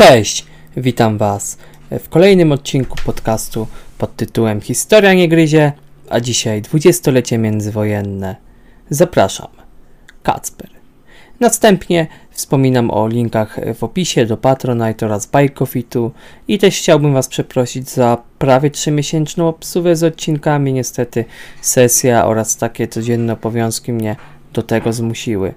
Cześć, witam Was w kolejnym odcinku podcastu pod tytułem Historia nie gryzie, a dzisiaj dwudziestolecie międzywojenne. Zapraszam, Kacper. Następnie wspominam o linkach w opisie do Patronite oraz Bajkofitu i też chciałbym Was przeprosić za prawie 3-miesięczną obsługę z odcinkami. Niestety sesja oraz takie codzienne obowiązki mnie do tego zmusiły.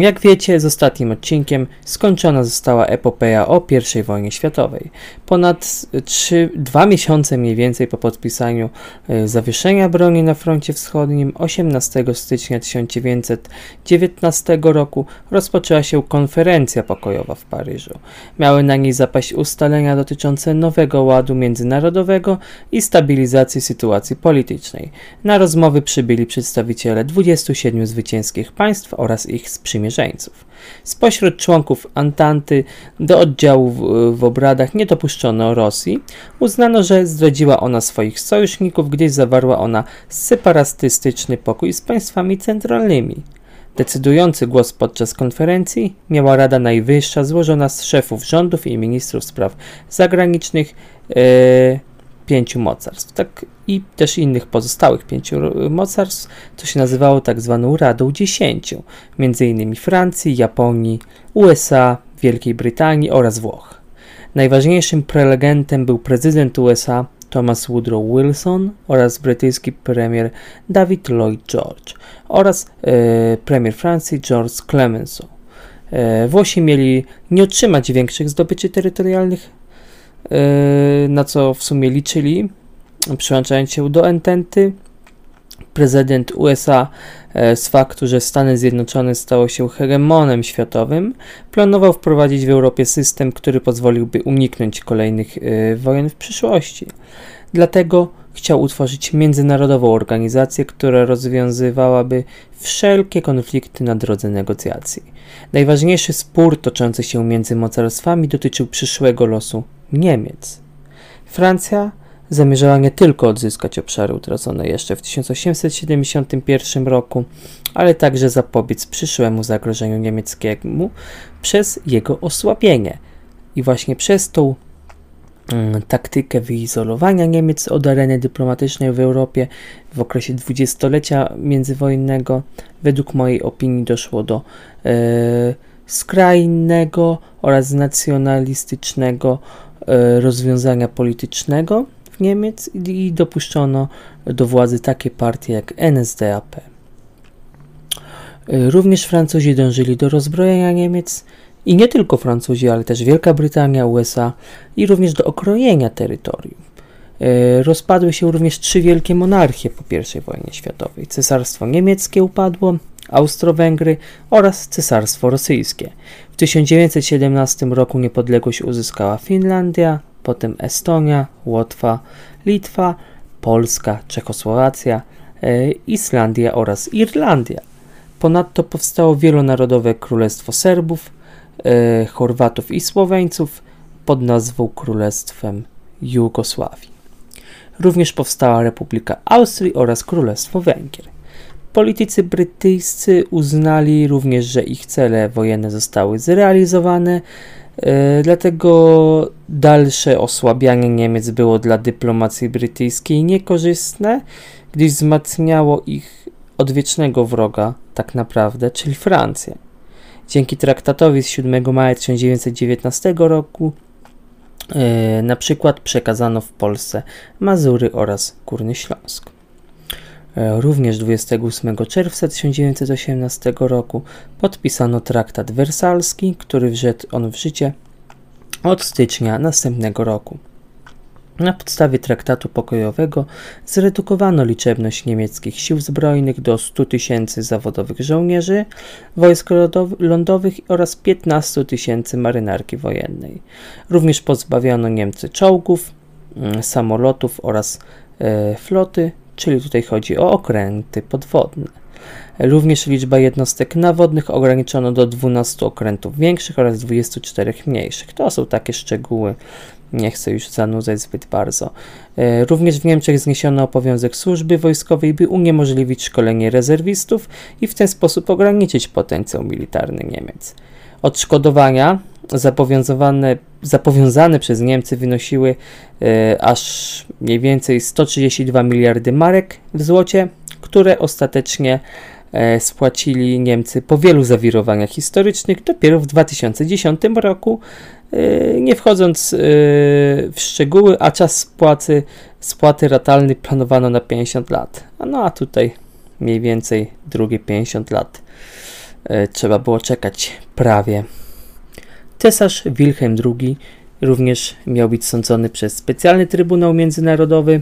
Jak wiecie, z ostatnim odcinkiem skończona została epopeja o I wojnie światowej. Ponad 3, 2 miesiące mniej więcej po podpisaniu e, zawieszenia broni na froncie wschodnim 18 stycznia 1919 roku rozpoczęła się konferencja pokojowa w Paryżu. Miały na niej zapaść ustalenia dotyczące nowego ładu międzynarodowego i stabilizacji sytuacji politycznej. Na rozmowy przybyli przedstawiciele 27 zwycięskich państw oraz ich sprzymierzeńców. Spośród członków Antanty do oddziału w, w obradach nie dopuszczono Rosji. Uznano, że zdradziła ona swoich sojuszników, gdyż zawarła ona separatystyczny pokój z państwami centralnymi. Decydujący głos podczas konferencji miała Rada Najwyższa złożona z szefów rządów i ministrów spraw zagranicznych e, pięciu mocarstw, tak i też innych pozostałych pięciu mocarstw, co się nazywało tak zwaną Radą Dziesięciu, innymi Francji, Japonii, USA, Wielkiej Brytanii oraz Włoch. Najważniejszym prelegentem był prezydent USA Thomas Woodrow Wilson oraz brytyjski premier David Lloyd George oraz e, premier Francji George Clemenceau. E, Włosi mieli nie otrzymać większych zdobyczy terytorialnych na co w sumie liczyli, przyłączając się do Ententy. Prezydent USA e, z faktu, że Stany Zjednoczone stało się hegemonem światowym, planował wprowadzić w Europie system, który pozwoliłby uniknąć kolejnych e, wojen w przyszłości. Dlatego chciał utworzyć międzynarodową organizację, która rozwiązywałaby wszelkie konflikty na drodze negocjacji. Najważniejszy spór toczący się między mocarstwami dotyczył przyszłego losu Niemiec. Francja zamierzała nie tylko odzyskać obszary utracone jeszcze w 1871 roku, ale także zapobiec przyszłemu zagrożeniu niemieckiemu przez jego osłabienie. I właśnie przez tą mm, taktykę wyizolowania Niemiec od areny dyplomatycznej w Europie w okresie dwudziestolecia międzywojennego, według mojej opinii, doszło do e, skrajnego oraz nacjonalistycznego rozwiązania politycznego w Niemiec i dopuszczono do władzy takie partie jak NSDAP. E, również Francuzi dążyli do rozbrojenia Niemiec i nie tylko Francuzi, ale też Wielka Brytania, USA i również do okrojenia terytorium. E, rozpadły się również trzy wielkie monarchie po I wojnie światowej. Cesarstwo niemieckie upadło, Austro-Węgry oraz Cesarstwo Rosyjskie. W 1917 roku niepodległość uzyskała Finlandia, potem Estonia, Łotwa, Litwa, Polska, Czechosłowacja, e, Islandia oraz Irlandia. Ponadto powstało wielonarodowe Królestwo Serbów, e, Chorwatów i Słoweńców pod nazwą Królestwem Jugosławii. Również powstała Republika Austrii oraz Królestwo Węgier. Politycy brytyjscy uznali również, że ich cele wojenne zostały zrealizowane, e, dlatego dalsze osłabianie Niemiec było dla dyplomacji brytyjskiej niekorzystne, gdyż wzmacniało ich odwiecznego wroga, tak naprawdę, czyli Francję. Dzięki traktatowi z 7 maja 1919 roku e, na przykład przekazano w Polsce Mazury oraz Górny Śląsk. E, również 28 czerwca 1918 roku podpisano traktat wersalski, który wszedł on w życie od stycznia następnego roku. Na podstawie traktatu pokojowego zredukowano liczebność niemieckich sił zbrojnych do 100 tysięcy zawodowych żołnierzy, wojsk lądowych oraz 15 tysięcy marynarki wojennej. Również pozbawiono Niemcy czołgów, mm, samolotów oraz e, floty, czyli tutaj chodzi o okręty podwodne. Również liczba jednostek nawodnych ograniczono do 12 okrętów większych oraz 24 mniejszych. To są takie szczegóły Nie chcę już zanudzać zbyt bardzo. E, również w Niemczech zniesiono obowiązek służby wojskowej, by uniemożliwić szkolenie rezerwistów i w ten sposób ograniczyć potencjał militarny Niemiec. Odszkodowania zapowiązane, zapowiązane przez Niemcy wynosiły e, aż mniej więcej 132 miliardy marek w złocie, które ostatecznie e, spłacili Niemcy po wielu zawirowaniach historycznych dopiero w 2010 roku, e, nie wchodząc e, w szczegóły, a czas spłaty, spłaty ratalnej planowano na 50 lat. No a tutaj mniej więcej drugie 50 lat e, trzeba było czekać prawie. Cesarz Wilhelm II również miał być sądzony przez specjalny Trybunał Międzynarodowy.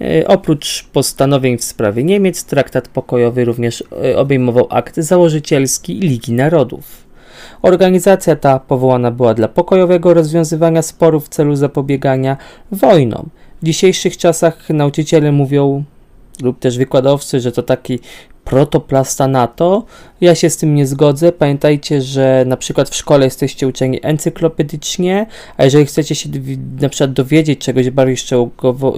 E, oprócz postanowień w sprawie Niemiec, traktat pokojowy również e, obejmował akt założycielski Ligi Narodów. Organizacja ta powołana była dla pokojowego rozwiązywania sporów w celu zapobiegania wojnom. W dzisiejszych czasach nauczyciele mówią, lub też wykładowcy, że to taki protoplasta NATO. Ja się z tym nie zgodzę. Pamiętajcie, że na przykład w szkole jesteście uczeni encyklopedycznie, a jeżeli chcecie się na przykład dowiedzieć czegoś bardziej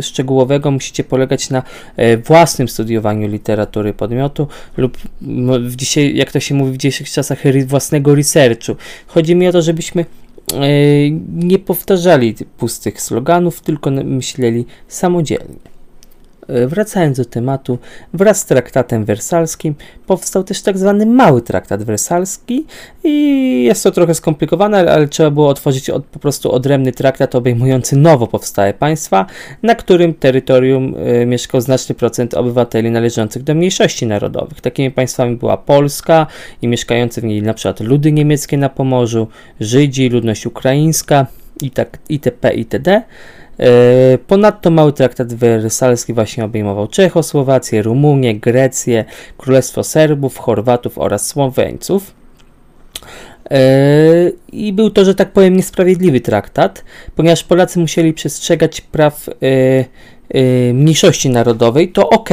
szczegółowego, musicie polegać na e, własnym studiowaniu literatury podmiotu lub w dzisiaj, jak to się mówi w dzisiejszych czasach, własnego researchu. Chodzi mi o to, żebyśmy e, nie powtarzali pustych sloganów, tylko myśleli samodzielnie. E, wracając do tematu, wraz z traktatem wersalskim powstał też tak zwany mały traktat wersalski i jest to trochę skomplikowane, ale trzeba było otworzyć od, po prostu odrębny traktat obejmujący nowo powstałe państwa, na którym terytorium y, mieszkał znaczny procent obywateli należących do mniejszości narodowych. Takimi państwami była Polska i mieszkające w niej przykład ludy niemieckie na Pomorzu, Żydzi, ludność ukraińska i tak itp. itd. E, ponadto mały traktat wersalski właśnie obejmował Czechosłowację, Rumunię, Grecję, Królestwo Serbów, Chorwatów oraz Słoweńców. E, I był to, że tak powiem, niesprawiedliwy traktat, ponieważ Polacy musieli przestrzegać praw e, mniejszości narodowej, to ok,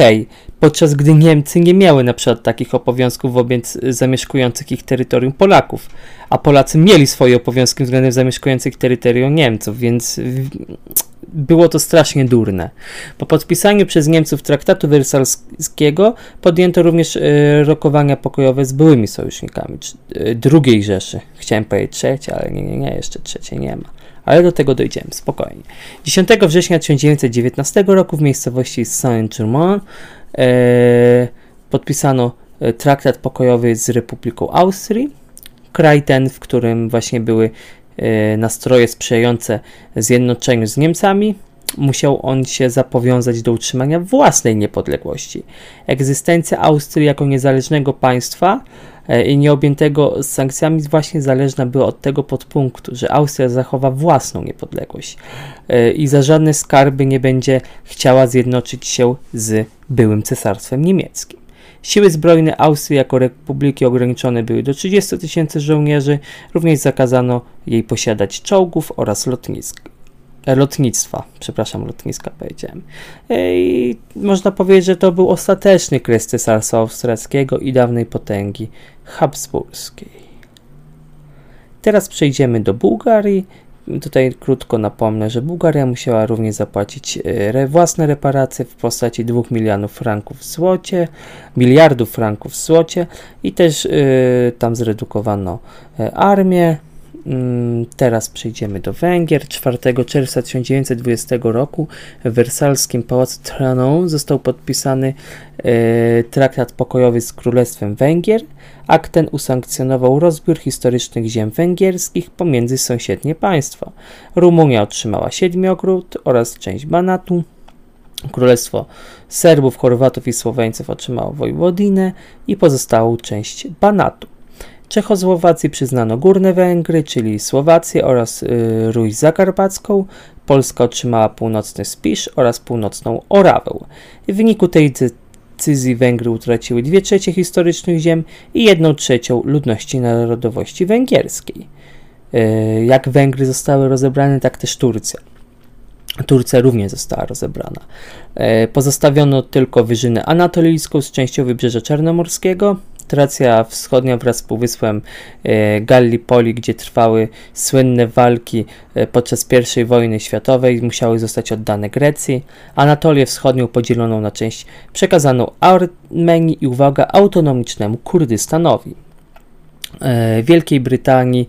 podczas gdy Niemcy nie miały na przykład takich obowiązków wobec zamieszkujących ich terytorium Polaków, a Polacy mieli swoje obowiązki względem zamieszkujących terytorium Niemców, więc było to strasznie durne. Po podpisaniu przez Niemców traktatu wersalskiego podjęto również y, rokowania pokojowe z byłymi sojusznikami y, drugiej Rzeszy. Chciałem powiedzieć trzeciej, ale nie, nie, nie, jeszcze trzeciej nie ma. Ale do tego dojdziemy, spokojnie. 10 września 1919 roku w miejscowości Saint-Germain e, podpisano traktat pokojowy z Republiką Austrii. Kraj ten, w którym właśnie były E, nastroje sprzyjające zjednoczeniu z Niemcami, musiał on się zapowiązać do utrzymania własnej niepodległości. Egzystencja Austrii jako niezależnego państwa e, nieobjętego sankcjami właśnie zależna była od tego podpunktu, że Austria zachowa własną niepodległość e, i za żadne skarby nie będzie chciała zjednoczyć się z byłym cesarstwem niemieckim. Siły zbrojne Austrii jako republiki ograniczone były do 30 tysięcy żołnierzy, również zakazano jej posiadać czołgów oraz lotnisk e, lotnictwa, przepraszam, lotniska powiedziałem. E, I można powiedzieć, że to był ostateczny kres Cesarstwa Austriackiego i dawnej potęgi habsburskiej. Teraz przejdziemy do Bułgarii Tutaj krótko napomnę, że Bułgaria musiała również zapłacić e, własne reparacje w postaci 2 milionów franków w złocie, miliardów franków w złocie i też y, tam zredukowano armię. Mm, teraz przejdziemy do Węgier. 4 czerwca 1920 roku w wersalskim pałacu Traną został podpisany y, traktat pokojowy z Królestwem Węgier. Akt ten usankcjonował rozbiór historycznych ziem węgierskich pomiędzy sąsiednie państwa. Rumunia otrzymała Siedmiogród oraz część Banatu. Królestwo Serbów, Chorwatów i Słoweńców otrzymało Wojwodinę i pozostałą część Banatu. Czechosłowacji przyznano Górne Węgry, czyli Słowację oraz yy, Ruś Zakarpacką. Polska otrzymała północny Spisz oraz północną Orawę. W wyniku tej decyzji Węgry utraciły 2 trzecie historycznych ziem i 1 trzecią ludności narodowości węgierskiej. E, jak Węgry zostały rozebrane, tak też Turcja. Turcja również została rozebrana. E, pozostawiono tylko wyżynę anatolijską z częścią wybrzeża czarnomorskiego. Tracja Wschodnia wraz z półwyspem e, Gallipoli, gdzie trwały słynne walki e, podczas I wojny światowej, musiały zostać oddane Grecji. Anatolię Wschodnią podzieloną na część przekazano Armenii i uwaga autonomicznemu Kurdystanowi. E, Wielkiej Brytanii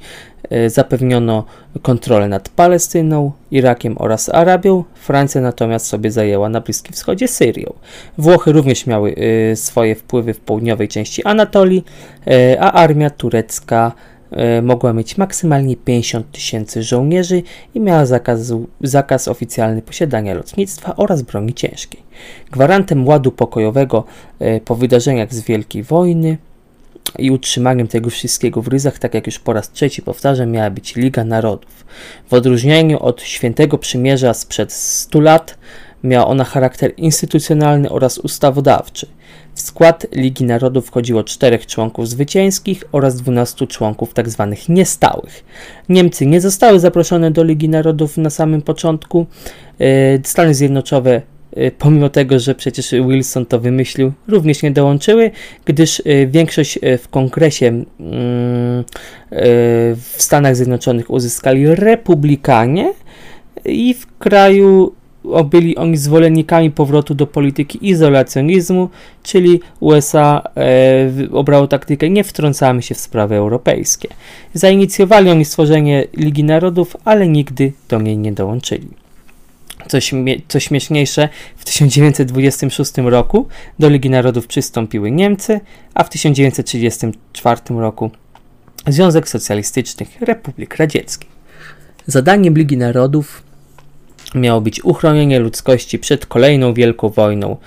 zapewniono kontrolę nad Palestyną, Irakiem oraz Arabią, Francja natomiast sobie zajęła na Bliskim Wschodzie Syrią. Włochy również miały e, swoje wpływy w południowej części Anatolii, a armia turecka mogła mieć maksymalnie 50 tysięcy żołnierzy i miała zakaz, zakaz oficjalny posiadania lotnictwa oraz broni ciężkiej. Gwarantem ładu pokojowego po wydarzeniach z Wielkiej Wojny i utrzymaniem tego wszystkiego w ryzach, tak jak już po raz trzeci powtarzam, miała być Liga Narodów. W odróżnieniu od Świętego Przymierza sprzed 100 lat, miała ona charakter instytucjonalny oraz ustawodawczy. W skład Ligi Narodów wchodziło czterech członków zwycięskich oraz 12 członków tzw. Tak niestałych. Niemcy nie zostały zaproszone do Ligi Narodów na samym początku. E, Stany Zjednoczone pomimo tego, że przecież Wilson to wymyślił, również nie dołączyły, gdyż y, większość y, w kongresie mm, w Stanach Zjednoczonych uzyskali republikanie i w kraju byli oni zwolennikami powrotu do polityki izolacjonizmu, czyli USA obrało taktykę nie wtrącamy się w sprawy europejskie. Zainicjowali oni stworzenie Ligi Narodów, ale nigdy do niej nie dołączyli. Co, śmie co śmieszniejsze, w 1926 roku do Ligi Narodów przystąpiły Niemcy, a w 1934 roku Związek Socjalistycznych Republik Radzieckich. Zadaniem Ligi Narodów miało być uchronienie ludzkości przed kolejną wielką wojną,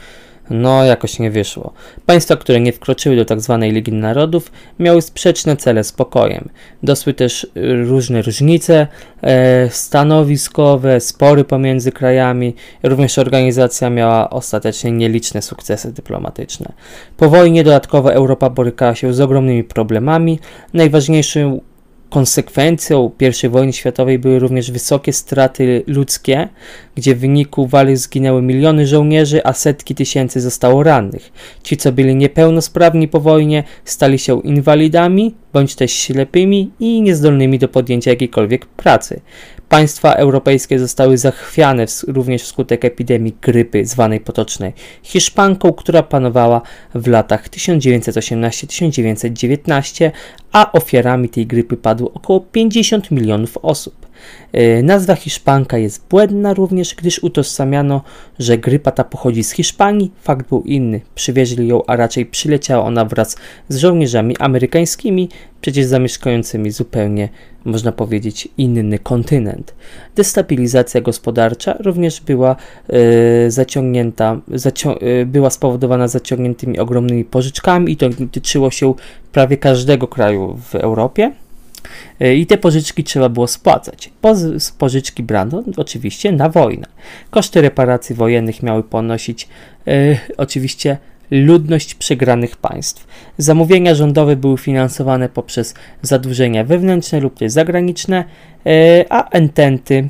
no, jakoś nie wyszło. Państwa, które nie wkroczyły do tzw. Tak Ligi Narodów, miały sprzeczne cele z pokojem. Dosły też y, różne różnice e, stanowiskowe, spory pomiędzy krajami. Również organizacja miała ostatecznie nieliczne sukcesy dyplomatyczne. Po wojnie dodatkowo Europa borykała się z ogromnymi problemami. Najważniejszym Konsekwencją I wojny światowej były również wysokie straty ludzkie, gdzie w wyniku walk zginęły miliony żołnierzy, a setki tysięcy zostało rannych. Ci, co byli niepełnosprawni po wojnie, stali się inwalidami bądź też ślepymi i niezdolnymi do podjęcia jakiejkolwiek pracy. Państwa europejskie zostały zachwiane również wskutek epidemii grypy, zwanej potocznej Hiszpanką, która panowała w latach 1918-1919, a ofiarami tej grypy padło około 50 milionów osób. E, nazwa Hiszpanka jest błędna również, gdyż utożsamiano, że grypa ta pochodzi z Hiszpanii. Fakt był inny. Przywieźli ją, a raczej przyleciała ona wraz z żołnierzami amerykańskimi, przecież zamieszkującymi zupełnie, można powiedzieć, inny kontynent. Destabilizacja gospodarcza również była e, zaciągnięta, zacią e, była spowodowana zaciągniętymi ogromnymi pożyczkami i to dotyczyło się prawie każdego kraju w Europie. E, I te pożyczki trzeba było spłacać. Pożyczki brano oczywiście na wojnę. Koszty reparacji wojennych miały ponosić e, oczywiście ludność przegranych państw. Zamówienia rządowe były finansowane poprzez zadłużenia wewnętrzne lub też zagraniczne, e, a ententy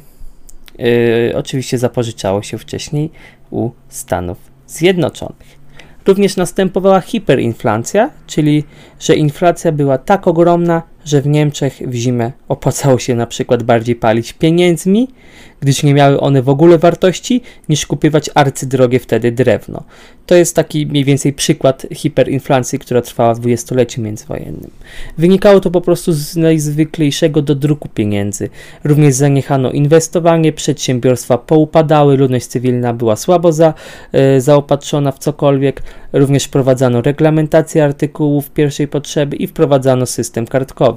e, oczywiście zapożyczało się wcześniej u Stanów Zjednoczonych. Również następowała hiperinflacja, czyli że inflacja była tak ogromna, że w Niemczech w zimę opłacało się na przykład bardziej palić pieniędzmi, gdyż nie miały one w ogóle wartości, niż kupywać arcydrogie wtedy drewno. To jest taki mniej więcej przykład hiperinflacji, która trwała w dwudziestoleciu międzywojennym. Wynikało to po prostu z najzwyklejszego dodruku pieniędzy. Również zaniechano inwestowanie, przedsiębiorstwa poupadały, ludność cywilna była słabo za, e, zaopatrzona w cokolwiek, również wprowadzano reglamentację artykułów pierwszej potrzeby i wprowadzano system kartkowy.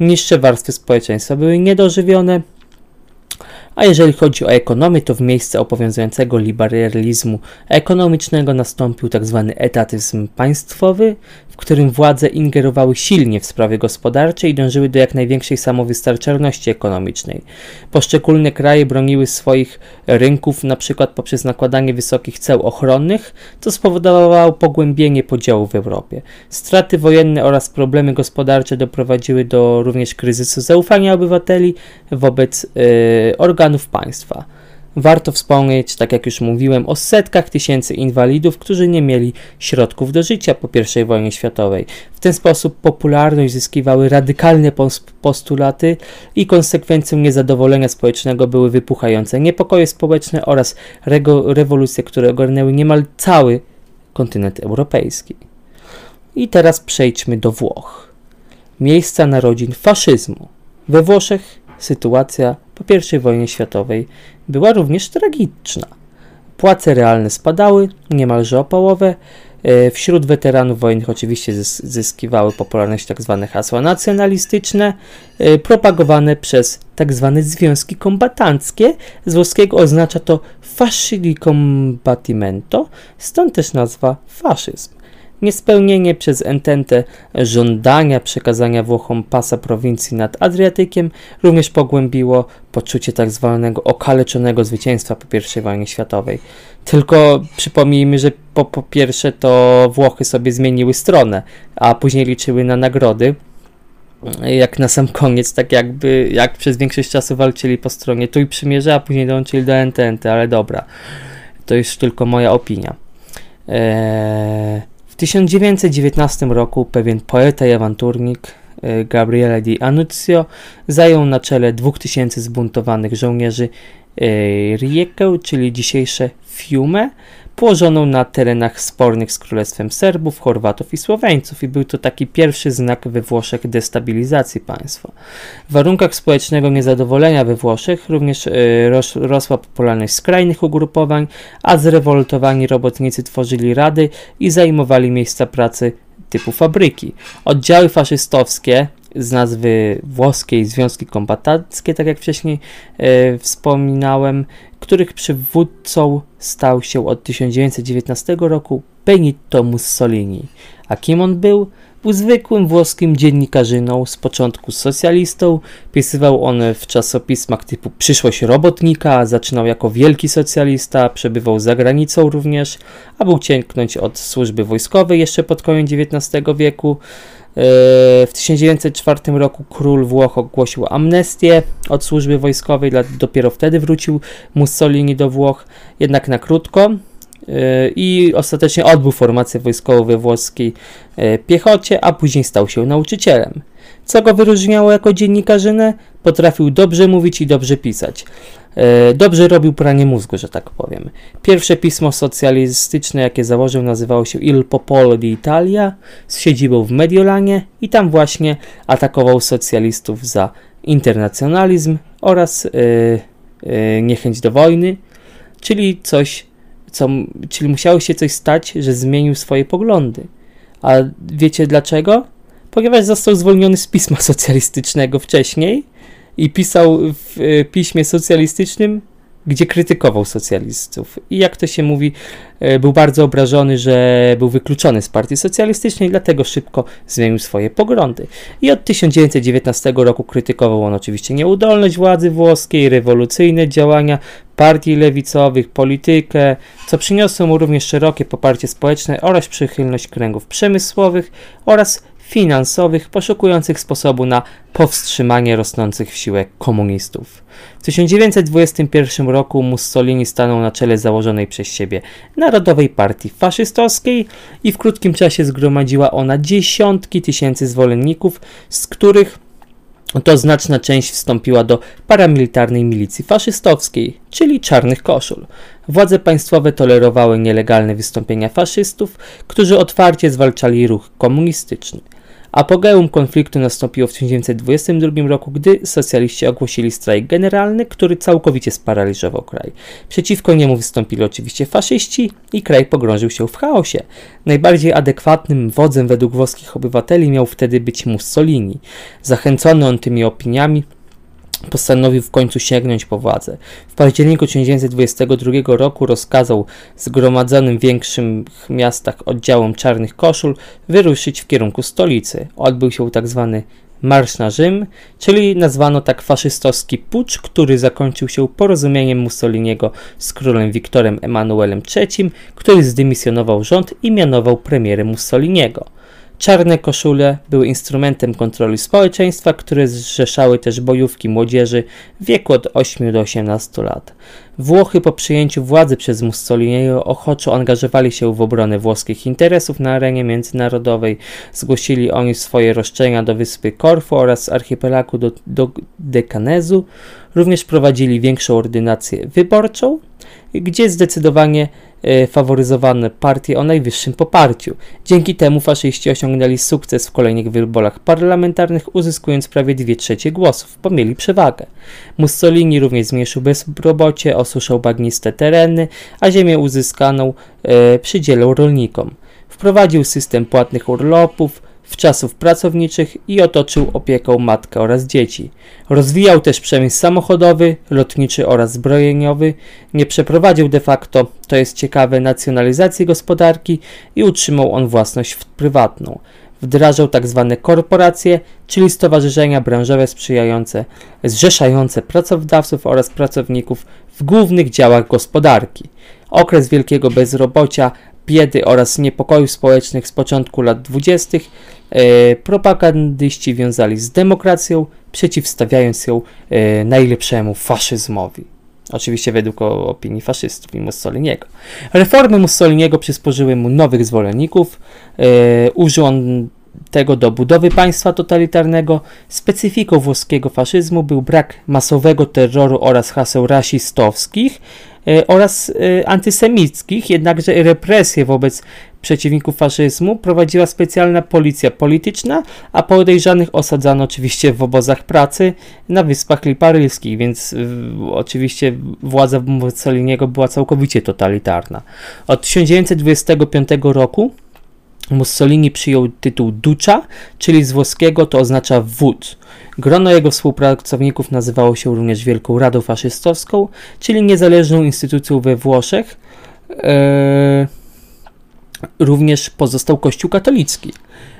Niższe warstwy społeczeństwa. Były niedożywione, a jeżeli chodzi o ekonomię, to w miejsce obowiązującego liberalizmu ekonomicznego nastąpił tzw. Tak etatyzm państwowy, w którym władze ingerowały silnie w sprawy gospodarcze i dążyły do jak największej samowystarczalności ekonomicznej. Poszczególne kraje broniły swoich rynków np. poprzez nakładanie wysokich ceł ochronnych, co spowodowało pogłębienie podziału w Europie. Straty wojenne oraz problemy gospodarcze doprowadziły do również kryzysu zaufania obywateli wobec yy, organów państwa. warto wspomnieć, tak jak już mówiłem, o setkach tysięcy inwalidów, którzy nie mieli środków do życia po I wojnie światowej. W ten sposób popularność zyskiwały radykalne postulaty i konsekwencją niezadowolenia społecznego były wypuchające niepokoje społeczne oraz rewolucje, które ogarnęły niemal cały kontynent europejski. I teraz przejdźmy do Włoch. Miejsca narodzin faszyzmu. We Włoszech sytuacja po I wojnie światowej była również tragiczna. Płace realne spadały niemalże o połowę. E, wśród weteranów wojennych oczywiście zyskiwały popularność tzw. Tak hasła nacjonalistyczne, e, propagowane przez tzw. Tak związki kombatanckie. Z włoskiego oznacza to fascili combattimento, stąd też nazwa faszyzm. Niespełnienie przez Entente żądania przekazania Włochom pasa prowincji nad Adriatykiem również pogłębiło poczucie tak zwanego okaleczonego zwycięstwa po I wojnie światowej. Tylko przypomnijmy, że po, po pierwsze to Włochy sobie zmieniły stronę, a później liczyły na nagrody jak na sam koniec, tak jakby jak przez większość czasu walczyli po stronie tu i przymierza, a później dołączyli do Entente, ale dobra, to już tylko moja opinia. Eee, 1919 roku pewien poeta i awanturnik e, Gabriele di Annunzio zajął na czele 2000 zbuntowanych żołnierzy e, Riekę, czyli dzisiejsze Fiume, położoną na terenach spornych z Królestwem Serbów, Chorwatów i Słoweńców i był to taki pierwszy znak we Włoszech destabilizacji państwa. W warunkach społecznego niezadowolenia we Włoszech również y, rosła popularność skrajnych ugrupowań, a zrewoltowani robotnicy tworzyli rady i zajmowali miejsca pracy typu fabryki. Oddziały faszystowskie z nazwy włoskiej Związki Kombatanckie, tak jak wcześniej e, wspominałem, których przywódcą stał się od 1919 roku Benito Mussolini. A kim on był? Był zwykłym włoskim dziennikarzyną, z początku socjalistą. Pisywał on w czasopismach typu Przyszłość Robotnika, zaczynał jako wielki socjalista, przebywał za granicą również, a był cięknąć od służby wojskowej jeszcze pod koniec XIX wieku. E, w 1904 roku król Włoch ogłosił amnestię od służby wojskowej, dopiero wtedy wrócił Mussolini do Włoch, jednak na krótko e, i ostatecznie odbył formację wojskową we włoskiej e, piechocie, a później stał się nauczycielem. Co go wyróżniało jako dziennikarzynę? Potrafił dobrze mówić i dobrze pisać. E, dobrze robił pranie mózgu, że tak powiem. Pierwsze pismo socjalistyczne, jakie założył, nazywało się Il Popolo di Italia z siedzibą w Mediolanie i tam właśnie atakował socjalistów za internacjonalizm oraz yy, yy, niechęć do wojny, czyli coś, co, czyli musiało się coś stać, że zmienił swoje poglądy. A wiecie dlaczego? Ponieważ został zwolniony z pisma socjalistycznego wcześniej i pisał w e, piśmie socjalistycznym, gdzie krytykował socjalistów. I jak to się mówi, e, był bardzo obrażony, że był wykluczony z partii socjalistycznej, dlatego szybko zmienił swoje poglądy. I od 1919 roku krytykował on oczywiście nieudolność władzy włoskiej, rewolucyjne działania partii lewicowych, politykę, co przyniosło mu również szerokie poparcie społeczne oraz przychylność kręgów przemysłowych oraz finansowych poszukujących sposobu na powstrzymanie rosnących siłę komunistów. W 1921 roku Mussolini stanął na czele założonej przez siebie Narodowej Partii Faszystowskiej i w krótkim czasie zgromadziła ona dziesiątki tysięcy zwolenników, z których to znaczna część wstąpiła do paramilitarnej milicji faszystowskiej, czyli czarnych koszul. Władze państwowe tolerowały nielegalne wystąpienia faszystów, którzy otwarcie zwalczali ruch komunistyczny. Apogeum konfliktu nastąpiło w 1922 roku, gdy socjaliści ogłosili strajk generalny, który całkowicie sparaliżował kraj. Przeciwko niemu wystąpili oczywiście faszyści i kraj pogrążył się w chaosie. Najbardziej adekwatnym wodzem według włoskich obywateli miał wtedy być Mussolini. Zachęcony on tymi opiniami, postanowił w końcu sięgnąć po władzę. W październiku 1922 roku rozkazał zgromadzonym w większych miastach oddziałom czarnych koszul wyruszyć w kierunku stolicy. Odbył się tzw. Tak Marsz na Rzym, czyli nazwano tak faszystowski pucz, który zakończył się porozumieniem Mussoliniego z królem Wiktorem Emanuelem III, który zdymisjonował rząd i mianował premierem Mussoliniego. Czarne koszule były instrumentem kontroli społeczeństwa, które zrzeszały też bojówki młodzieży w wieku od 8 do 18 lat. Włochy po przyjęciu władzy przez Mussoliniego ochoczo angażowali się w obronę włoskich interesów na arenie międzynarodowej. Zgłosili oni swoje roszczenia do wyspy Korfu oraz archipelagu do, do Dekanezu. Również prowadzili większą ordynację wyborczą, gdzie zdecydowanie e, faworyzowane partie o najwyższym poparciu. Dzięki temu faszyści osiągnęli sukces w kolejnych wyborach parlamentarnych, uzyskując prawie 2 trzecie głosów, bo mieli przewagę. Mussolini również zmniejszył bezrobocie, osuszał bagniste tereny, a ziemię uzyskaną e, przydzielał rolnikom. Wprowadził system płatnych urlopów, w czasów pracowniczych i otoczył opieką matkę oraz dzieci. Rozwijał też przemysł samochodowy, lotniczy oraz zbrojeniowy. Nie przeprowadził de facto, to jest ciekawe, nacjonalizacji gospodarki i utrzymał on własność prywatną. Wdrażał tzw. Tak korporacje, czyli stowarzyszenia branżowe sprzyjające, zrzeszające pracodawców oraz pracowników w głównych działach gospodarki. Okres wielkiego bezrobocia biedy oraz niepokojów społecznych z początku lat dwudziestych e, propagandyści wiązali z demokracją, przeciwstawiając ją e, najlepszemu faszyzmowi. Oczywiście według opinii faszystów i Mussoliniego. Reformy Mussoliniego przysporzyły mu nowych zwolenników. E, użył on tego do budowy państwa totalitarnego. Specyfiką włoskiego faszyzmu był brak masowego terroru oraz haseł rasistowskich, oraz e, antysemickich, jednakże represje wobec przeciwników faszyzmu prowadziła specjalna policja polityczna, a podejrzanych osadzano oczywiście w obozach pracy na Wyspach Liparylskich, więc oczywiście władza Mussoliniego była całkowicie totalitarna. Od 1925 roku Mussolini przyjął tytuł Ducza, czyli z włoskiego to oznacza wódz. Grono jego współpracowników nazywało się również Wielką Radą Faszystowską, czyli niezależną instytucją we Włoszech. Eee, również pozostał Kościół katolicki.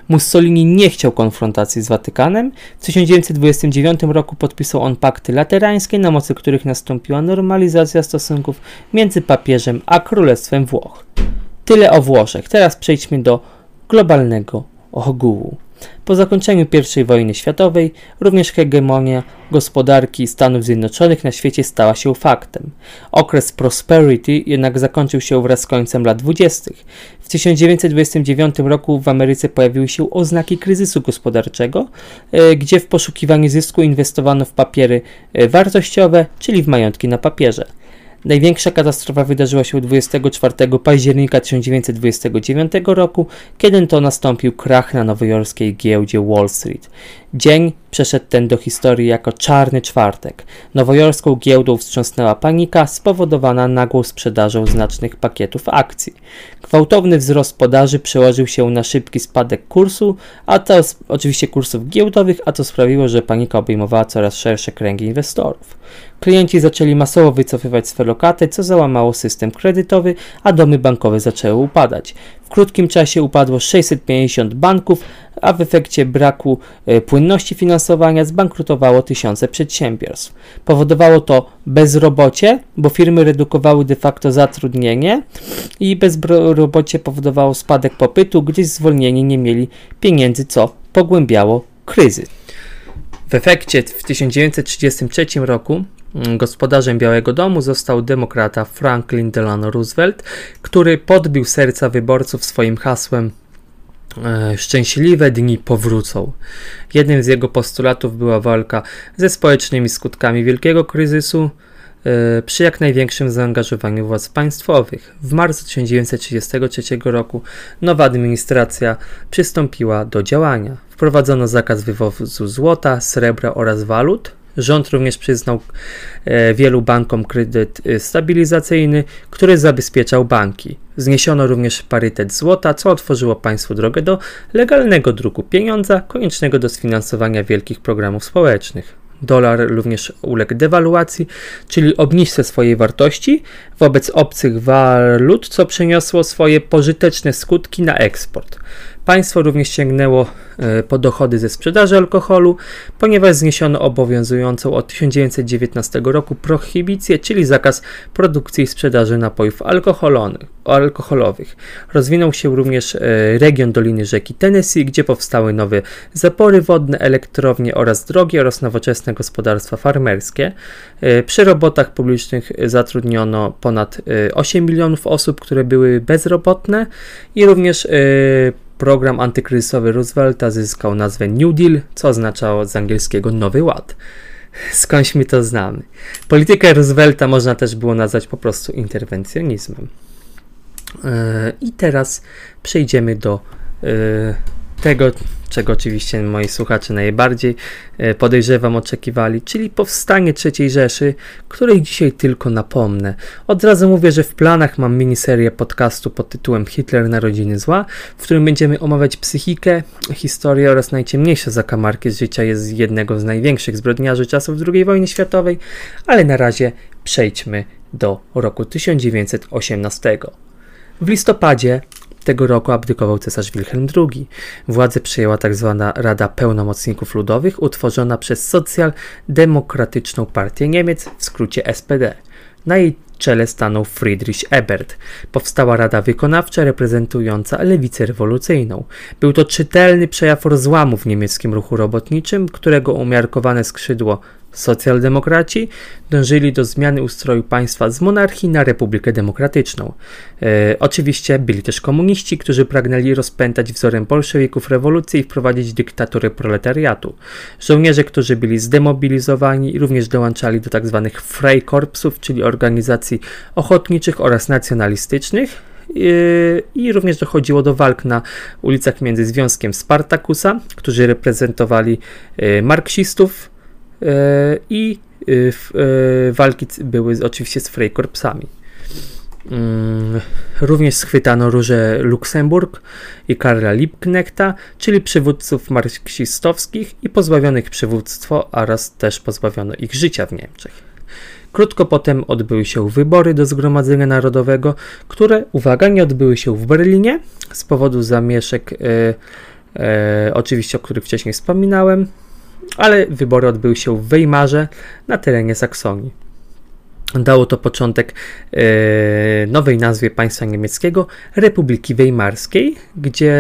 Mussolini nie chciał konfrontacji z Watykanem. W 1929 roku podpisał on pakty laterańskie, na mocy których nastąpiła normalizacja stosunków między papieżem a Królestwem Włoch. Tyle o Włoszech. Teraz przejdźmy do globalnego ogółu. Po zakończeniu I wojny światowej również hegemonia gospodarki Stanów Zjednoczonych na świecie stała się faktem. Okres prosperity jednak zakończył się wraz z końcem lat 20. W 1929 roku w Ameryce pojawiły się oznaki kryzysu gospodarczego, e, gdzie w poszukiwaniu zysku inwestowano w papiery e, wartościowe, czyli w majątki na papierze. Największa katastrofa wydarzyła się 24 października 1929 roku, kiedy to nastąpił krach na nowojorskiej giełdzie Wall Street. Dzień przeszedł ten do historii jako czarny czwartek. Nowojorską giełdą wstrząsnęła panika spowodowana nagłą sprzedażą znacznych pakietów akcji. Gwałtowny wzrost podaży przełożył się na szybki spadek kursu, a to oczywiście kursów giełdowych, a to sprawiło, że panika obejmowała coraz szersze kręgi inwestorów. Klienci zaczęli masowo wycofywać swe lokaty, co załamało system kredytowy, a domy bankowe zaczęły upadać. W krótkim czasie upadło 650 banków, a w efekcie braku e, płynności finansowania zbankrutowało tysiące przedsiębiorstw. Powodowało to bezrobocie, bo firmy redukowały de facto zatrudnienie i bezrobocie powodowało spadek popytu, gdyż zwolnieni nie mieli pieniędzy, co pogłębiało kryzys. W efekcie w 1933 roku gospodarzem Białego Domu został demokrata Franklin Delano Roosevelt, który podbił serca wyborców swoim hasłem e, Szczęśliwe dni powrócą. Jednym z jego postulatów była walka ze społecznymi skutkami wielkiego kryzysu, E, przy jak największym zaangażowaniu władz państwowych. W marcu 1933 roku nowa administracja przystąpiła do działania. Wprowadzono zakaz wywozu złota, srebra oraz walut. Rząd również przyznał e, wielu bankom kredyt e, stabilizacyjny, który zabezpieczał banki. Zniesiono również parytet złota, co otworzyło państwu drogę do legalnego druku pieniądza koniecznego do sfinansowania wielkich programów społecznych. Dolar również uległ dewaluacji, czyli obniżce swojej wartości wobec obcych walut, co przyniosło swoje pożyteczne skutki na eksport. Państwo również sięgnęło e, po dochody ze sprzedaży alkoholu, ponieważ zniesiono obowiązującą od 1919 roku prohibicję, czyli zakaz produkcji i sprzedaży napojów alkoholowych. Rozwinął się również e, region Doliny Rzeki Tennessee, gdzie powstały nowe zapory wodne, elektrownie oraz drogi oraz nowoczesne gospodarstwa farmerskie. E, przy robotach publicznych zatrudniono ponad 8 milionów osób, które były bezrobotne i również Program antykryzysowy Roosevelta zyskał nazwę New Deal, co oznaczało z angielskiego Nowy Ład. Skądś my to znamy. Politykę Roosevelta można też było nazwać po prostu interwencjonizmem. Yy, I teraz przejdziemy do tego, czego oczywiście moi słuchacze najbardziej e, podejrzewam oczekiwali, czyli powstanie III Rzeszy, której dzisiaj tylko napomnę. Od razu mówię, że w planach mam miniserię podcastu pod tytułem Hitler Narodziny Zła, w którym będziemy omawiać psychikę, historię oraz najciemniejsze zakamarki z życia jest jednego z największych zbrodniarzy czasów II wojny światowej, ale na razie przejdźmy do roku 1918. W listopadzie tego roku abdykował cesarz Wilhelm II. Władzę przejęła tzw. Tak Rada Pełnomocników Ludowych, utworzona przez Socjaldemokratyczną Partię Niemiec, w skrócie SPD. Na jej czele stanął Friedrich Ebert. Powstała Rada Wykonawcza reprezentująca lewicę rewolucyjną. Był to czytelny przejaw rozłamu w niemieckim ruchu robotniczym, którego umiarkowane skrzydło Socjaldemokraci dążyli do zmiany ustroju państwa z monarchii na republikę demokratyczną. E, oczywiście byli też komuniści, którzy pragnęli rozpętać wzorem bolszewików rewolucję i wprowadzić dyktaturę proletariatu. Żołnierze, którzy byli zdemobilizowani, również dołączali do tzw. Tak Freikorpsów, czyli organizacji ochotniczych oraz nacjonalistycznych, e, i również dochodziło do walk na ulicach między Związkiem Spartakusa, którzy reprezentowali e, marksistów, i e, e, walki były oczywiście z Freikorpsami. Mm, również schwytano Róże Luksemburg i Karla Liebknechta, czyli przywódców marksistowskich i pozbawionych przywództwo oraz też pozbawiono ich życia w Niemczech. Krótko potem odbyły się wybory do Zgromadzenia Narodowego, które, uwaga, nie odbyły się w Berlinie z powodu zamieszek, e, e, oczywiście o których wcześniej wspominałem, ale wybory odbyły się w Weimarze na terenie Saksonii. Dało to początek e, nowej nazwie państwa niemieckiego Republiki Weimarskiej, gdzie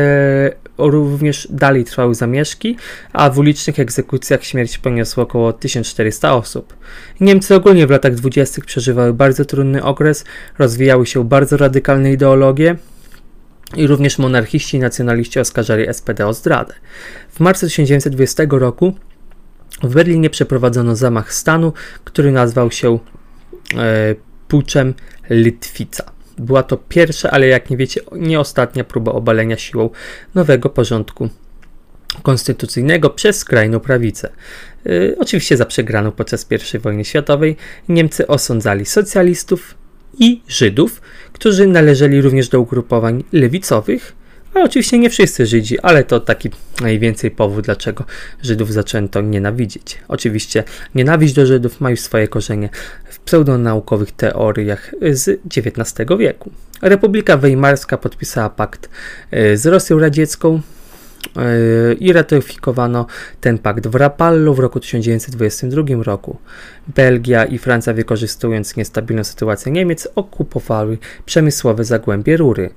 również dalej trwały zamieszki, a w ulicznych egzekucjach śmierć poniosło około 1400 osób. Niemcy ogólnie w latach 20. przeżywały bardzo trudny okres, rozwijały się bardzo radykalne ideologie, i również monarchiści i nacjonaliści oskarżali SPD o zdradę. W marcu 1920 roku w Berlinie przeprowadzono zamach stanu, który nazwał się e, Puczem Litwica. Była to pierwsza, ale jak nie wiecie, nie ostatnia próba obalenia siłą nowego porządku konstytucyjnego przez skrajną prawicę. E, oczywiście za przegraną podczas I wojny światowej Niemcy osądzali socjalistów i Żydów, którzy należeli również do ugrupowań lewicowych, oczywiście nie wszyscy Żydzi, ale to taki najwięcej powód, dlaczego Żydów zaczęto nienawidzić. Oczywiście nienawiść do Żydów ma już swoje korzenie w pseudonaukowych teoriach z XIX wieku. Republika Weimarska podpisała pakt e, z Rosją Radziecką e, i ratyfikowano ten pakt w Rapallu w roku 1922 roku. Belgia i Francja wykorzystując niestabilną sytuację Niemiec okupowały przemysłowe zagłębie Rury.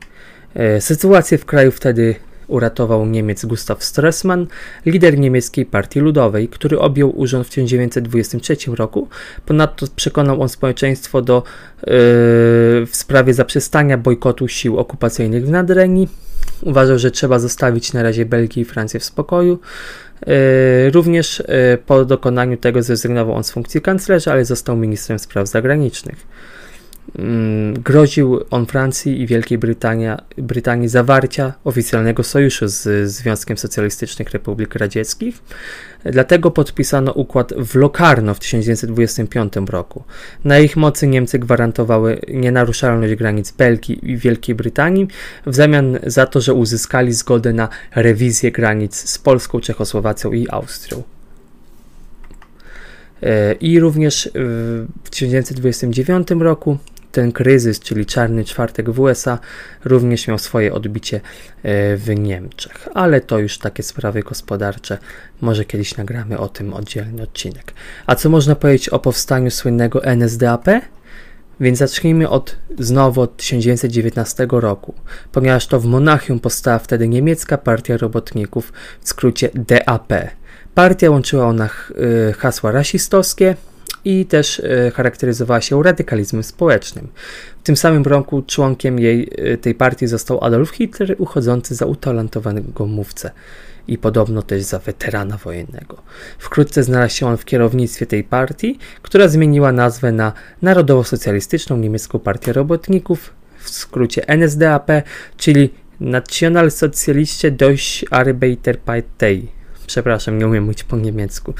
E, sytuację w kraju wtedy uratował Niemiec Gustav Stresemann, lider niemieckiej partii ludowej, który objął urząd w 1923 roku. Ponadto przekonał on społeczeństwo do yy, w sprawie zaprzestania bojkotu sił okupacyjnych w Nadrenii. Uważał, że trzeba zostawić na razie Belgię i Francję w spokoju. Yy, również po dokonaniu tego zrezygnował on z funkcji kanclerza, ale został ministrem spraw zagranicznych. Mm, groził on Francji i Wielkiej Brytanii, Brytanii zawarcia oficjalnego sojuszu z Związkiem Socjalistycznych Republik Radzieckich. Dlatego podpisano układ w Locarno w 1925 roku. Na ich mocy Niemcy gwarantowały nienaruszalność granic Belgii i Wielkiej Brytanii w zamian za to, że uzyskali zgodę na rewizję granic z Polską, Czechosłowacją i Austrią. E, I również w 1929 roku ten kryzys, czyli czarny czwartek w USA, również miał swoje odbicie e, w Niemczech. Ale to już takie sprawy gospodarcze. Może kiedyś nagramy o tym oddzielny odcinek. A co można powiedzieć o powstaniu słynnego NSDAP? Więc zacznijmy od znowu od 1919 roku, ponieważ to w Monachium powstała wtedy niemiecka partia robotników, w skrócie DAP. Partia łączyła ona y, hasła rasistowskie i też y, charakteryzowała się radykalizmem społecznym. W tym samym roku członkiem jej, y, tej partii został Adolf Hitler, uchodzący za utalentowanego mówcę i podobno też za weterana wojennego. Wkrótce znalazł się on w kierownictwie tej partii, która zmieniła nazwę na Narodowo-Socjalistyczną Niemiecką Partię Robotników, w skrócie NSDAP, czyli Nationalsozialistische Deutsche Arbeiterpartei Przepraszam, nie umiem mówić po niemiecku.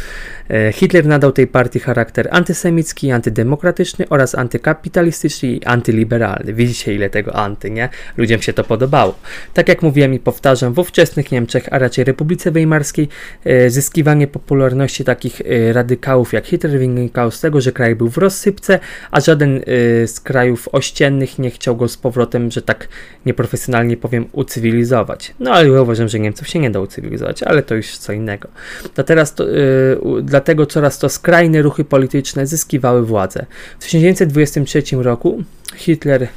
E, Hitler nadał tej partii charakter antysemicki, antydemokratyczny oraz antykapitalistyczny i antyliberalny. Widzicie ile tego anty, nie? Ludziom się to podobało. Tak jak mówiłem i powtarzam, w ówczesnych Niemczech, a raczej Republice Weimarskiej, e, zyskiwanie popularności takich e, radykałów jak Hitler wynikało z tego, że kraj był w rozsypce, a żaden z krajów ościennych nie chciał go z powrotem, że tak nieprofesjonalnie powiem, ucywilizować. No ale uważam, że Niemców się nie da ucywilizować, ale to już co innego. Teraz to, yy, dlatego coraz to skrajne ruchy polityczne zyskiwały władzę. W 1923 roku Hitler,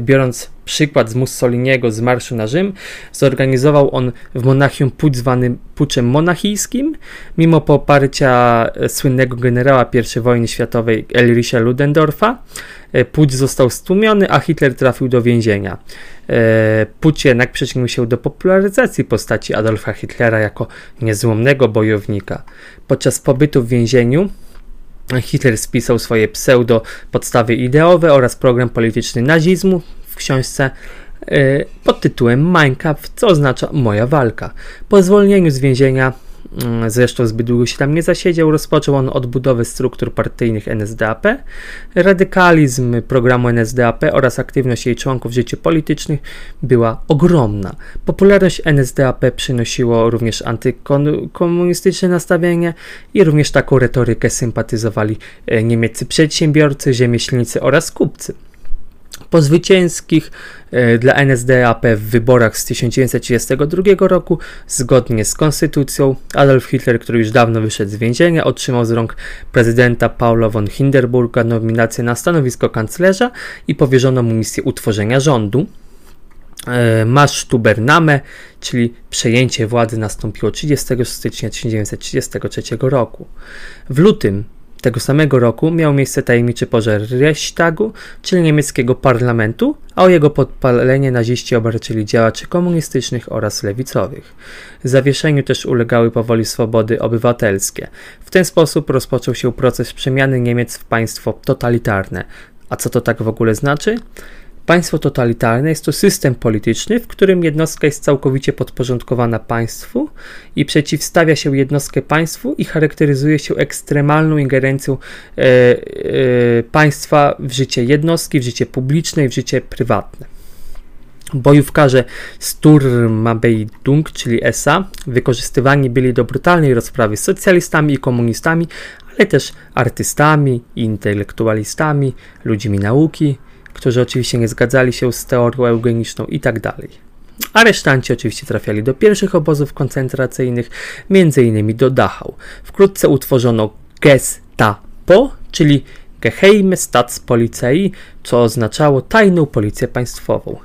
biorąc przykład z Mussoliniego z marszu na Rzym, zorganizował on w Monachium pucz zwany puczem monachijskim, mimo poparcia e, słynnego generała I wojny światowej Elricha Ludendorfa. E, pucz został stłumiony, a Hitler trafił do więzienia. E, Pucz jednak przyczynił się do popularyzacji postaci Adolfa Hitlera jako niezłomnego bojownika. Podczas pobytu w więzieniu Hitler spisał swoje pseudo podstawy ideowe oraz program polityczny nazizmu w książce e, pod tytułem Mein Kampf, co oznacza moja walka. Po zwolnieniu z więzienia zresztą zbyt długo się tam nie zasiedział, rozpoczął on odbudowę struktur partyjnych NSDAP. Radykalizm programu NSDAP oraz aktywność jej członków w życiu politycznym była ogromna. Popularność NSDAP przynosiło również antykomunistyczne nastawienie i również taką retorykę sympatyzowali e, niemieccy przedsiębiorcy, rzemieślnicy oraz kupcy. Po zwycięskich e, dla NSDAP w wyborach z 1932 roku, zgodnie z konstytucją, Adolf Hitler, który już dawno wyszedł z więzienia, otrzymał z rąk prezydenta Paula von Hindenburga nominację na stanowisko kanclerza i powierzono mu misję utworzenia rządu. E, Marsztubername, czyli przejęcie władzy nastąpiło 30 stycznia 1933 roku. W lutym tego samego roku miał miejsce tajemniczy pożar Reichstagu, czyli niemieckiego parlamentu, a o jego podpalenie naziści obarczyli działaczy komunistycznych oraz lewicowych. Zawieszeniu też ulegały powoli swobody obywatelskie. W ten sposób rozpoczął się proces przemiany Niemiec w państwo totalitarne. A co to tak w ogóle znaczy? Państwo totalitarne jest to system polityczny, w którym jednostka jest całkowicie podporządkowana państwu i przeciwstawia się jednostkę państwu i charakteryzuje się ekstremalną ingerencją e, e, państwa w życie jednostki, w życie publiczne i w życie prywatne. Bojówkarze Sturmabteilung, czyli SA, wykorzystywani byli do brutalnej rozprawy z socjalistami i komunistami, ale też artystami, intelektualistami, ludźmi nauki, którzy oczywiście nie zgadzali się z teorią eugeniczną i tak. Aresztanci oczywiście trafiali do pierwszych obozów koncentracyjnych, m.in. do Dachau. Wkrótce utworzono Gestapo, czyli Geheime Staatspolizei, co oznaczało tajną policję państwową.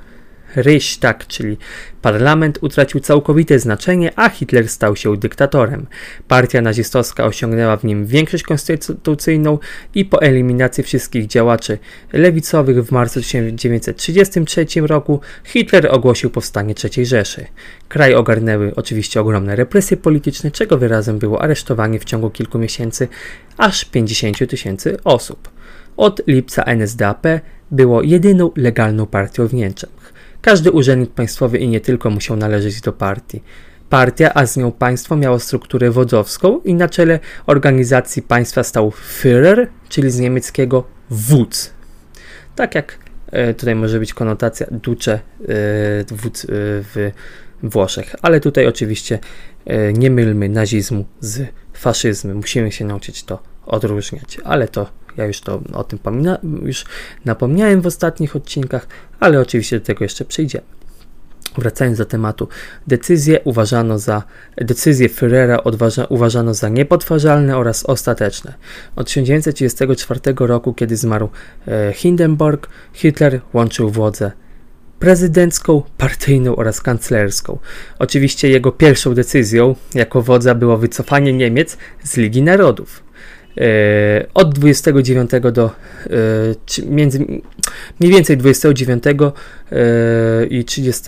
Reichstag, czyli parlament, utracił całkowite znaczenie, a Hitler stał się dyktatorem. Partia nazistowska osiągnęła w nim większość konstytucyjną i po eliminacji wszystkich działaczy lewicowych w marcu 1933 roku Hitler ogłosił powstanie III Rzeszy. Kraj ogarnęły oczywiście ogromne represje polityczne, czego wyrazem było aresztowanie w ciągu kilku miesięcy aż 50 tysięcy osób. Od lipca NSDAP było jedyną legalną partią w Niemczech. Każdy urzędnik państwowy i nie tylko musiał należeć do partii. Partia, a z nią państwo miało strukturę wodzowską i na czele organizacji państwa stał Führer, czyli z niemieckiego wódz. Tak jak e, tutaj może być konotacja duce e, wódz e, w Włoszech, ale tutaj oczywiście nie mylmy nazizmu z faszyzmem. Musimy się nauczyć to odróżniać, ale to Ja już to o tym pomina, już napomniałem w ostatnich odcinkach, ale oczywiście do tego jeszcze przyjdziemy. Wracając do tematu, decyzje uważano za, decyzje odważa, uważano za niepodważalne oraz ostateczne. Od 1934 roku, kiedy zmarł e, Hindenburg, Hitler łączył władzę prezydencką, partyjną oraz kanclerską. Oczywiście jego pierwszą decyzją jako wodza było wycofanie Niemiec z Ligi Narodów. E, od 29 do e, między mniej więcej 29 e, i 30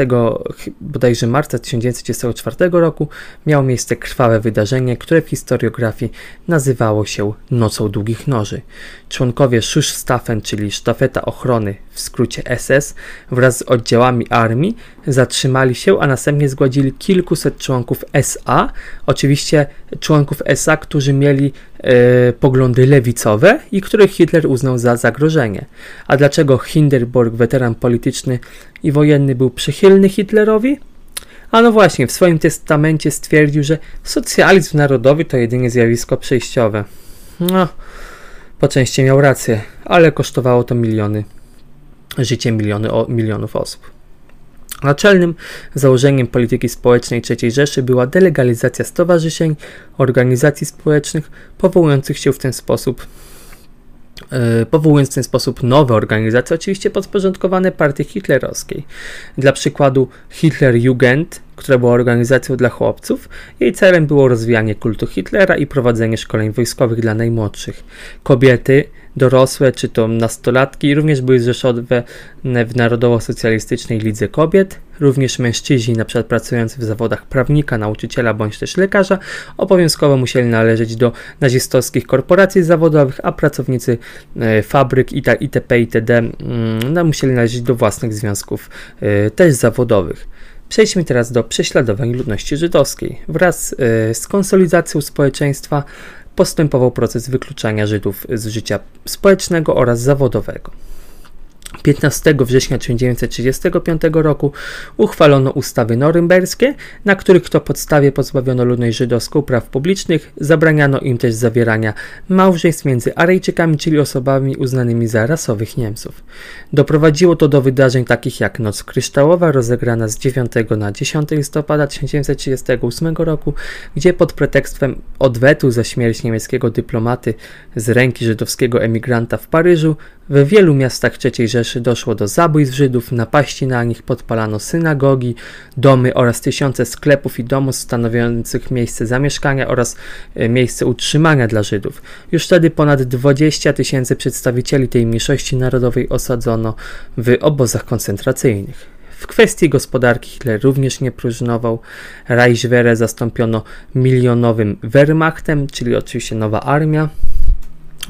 bodajże marca 1934 roku miało miejsce krwawe wydarzenie, które w historiografii nazywało się Nocą Długich Noży. Członkowie Schussstaffen, czyli sztafeta ochrony, w skrócie SS, wraz z oddziałami armii zatrzymali się, a następnie zgładzili kilkuset członków SA, oczywiście członków SA, którzy mieli e, poglądy lewicowe i których Hitler uznał za zagrożenie. A dlaczego Hindenburg, weteran polityczny i wojenny, był przychylny Hitlerowi? A no właśnie, w swoim testamencie stwierdził, że socjalizm narodowy to jedynie zjawisko przejściowe. No, po części miał rację, ale kosztowało to miliony, życie miliony, o, milionów osób. Naczelnym założeniem polityki społecznej III Rzeszy była delegalizacja stowarzyszeń, organizacji społecznych, powołujących się w ten sposób E, powołując w ten sposób nowe organizacje, oczywiście podporządkowane partii hitlerowskiej. Dla przykładu Hitlerjugend, która była organizacją dla chłopców, jej celem było rozwijanie kultu Hitlera i prowadzenie szkoleń wojskowych dla najmłodszych. Kobiety dorosłe, czy to nastolatki, również były zrzeszone w Narodowo-Socjalistycznej Lidze Kobiet. Również mężczyźni, np. pracujący w zawodach prawnika, nauczyciela bądź też lekarza, obowiązkowo musieli należeć do nazistowskich korporacji zawodowych, a pracownicy e, fabryk itp. itd. Mm, musieli należeć do własnych związków e, też zawodowych. Przejdźmy teraz do prześladowań ludności żydowskiej. Wraz e, z konsolidacją społeczeństwa postępował proces wykluczania Żydów z życia społecznego oraz zawodowego. 15 września 1935 roku uchwalono ustawy norymberskie, na których to podstawie pozbawiono ludność żydowską praw publicznych, zabraniano im też zawierania małżeństw między Arejczykami, czyli osobami uznanymi za rasowych Niemców. Doprowadziło to do wydarzeń takich jak Noc Kryształowa, rozegrana z 9 na 10 listopada 1938 roku, gdzie pod pretekstem odwetu za śmierć niemieckiego dyplomaty z ręki żydowskiego emigranta w Paryżu w wielu miastach III Rzeszy doszło do zabójstw Żydów, napaści na nich, podpalano synagogi, domy oraz tysiące sklepów i domów stanowiących miejsce zamieszkania oraz e, miejsce utrzymania dla Żydów. Już wtedy ponad 20 tysięcy przedstawicieli tej mniejszości narodowej osadzono w obozach koncentracyjnych. W kwestii gospodarki Hitler również nie próżnował. Reichswehre zastąpiono milionowym Wehrmachtem, czyli oczywiście nowa armia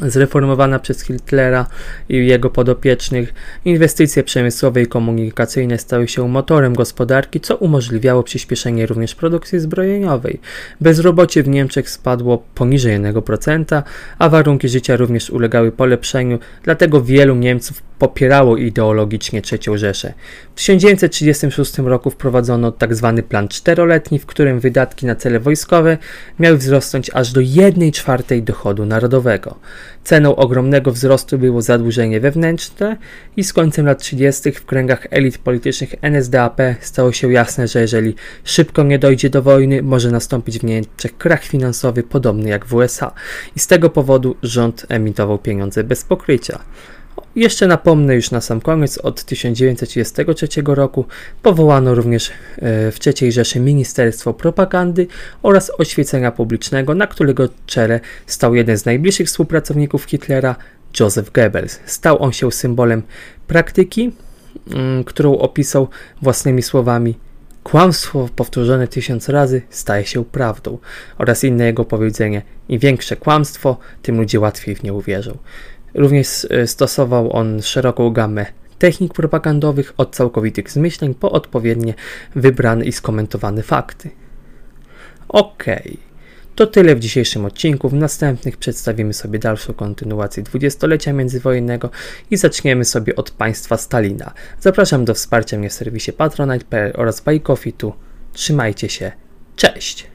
zreformowana przez Hitlera i jego podopiecznych, inwestycje przemysłowe i komunikacyjne stały się motorem gospodarki, co umożliwiało przyspieszenie również produkcji zbrojeniowej. Bezrobocie w Niemczech spadło poniżej 1%, a warunki życia również ulegały polepszeniu, dlatego wielu Niemców popierało ideologicznie III Rzeszę. W 1936 roku wprowadzono tzw. Tak plan czteroletni, w którym wydatki na cele wojskowe miały wzrosnąć aż do 1 czwartej dochodu narodowego. Ceną ogromnego wzrostu było zadłużenie wewnętrzne i z końcem lat 30. w kręgach elit politycznych NSDAP stało się jasne, że jeżeli szybko nie dojdzie do wojny, może nastąpić w Niemczech krach finansowy podobny jak w USA i z tego powodu rząd emitował pieniądze bez pokrycia. Jeszcze napomnę już na sam koniec, od 1933 roku powołano również e, w III Rzeszy Ministerstwo Propagandy oraz Oświecenia Publicznego, na którego czele stał jeden z najbliższych współpracowników Hitlera, Joseph Goebbels. Stał on się symbolem praktyki, mm, którą opisał własnymi słowami Kłamstwo powtórzone tysiąc razy staje się prawdą oraz inne jego powiedzenie im większe kłamstwo, tym ludzie łatwiej w nie uwierzą. Również e, stosował on szeroką gamę technik propagandowych od całkowitych zmyśleń po odpowiednie wybrane i skomentowane fakty. Ok, to tyle w dzisiejszym odcinku. W następnych przedstawimy sobie dalszą kontynuację dwudziestolecia międzywojennego i zaczniemy sobie od państwa Stalina. Zapraszam do wsparcia mnie w serwisie patronite.pl oraz Buy Coffee tu. Trzymajcie się. Cześć!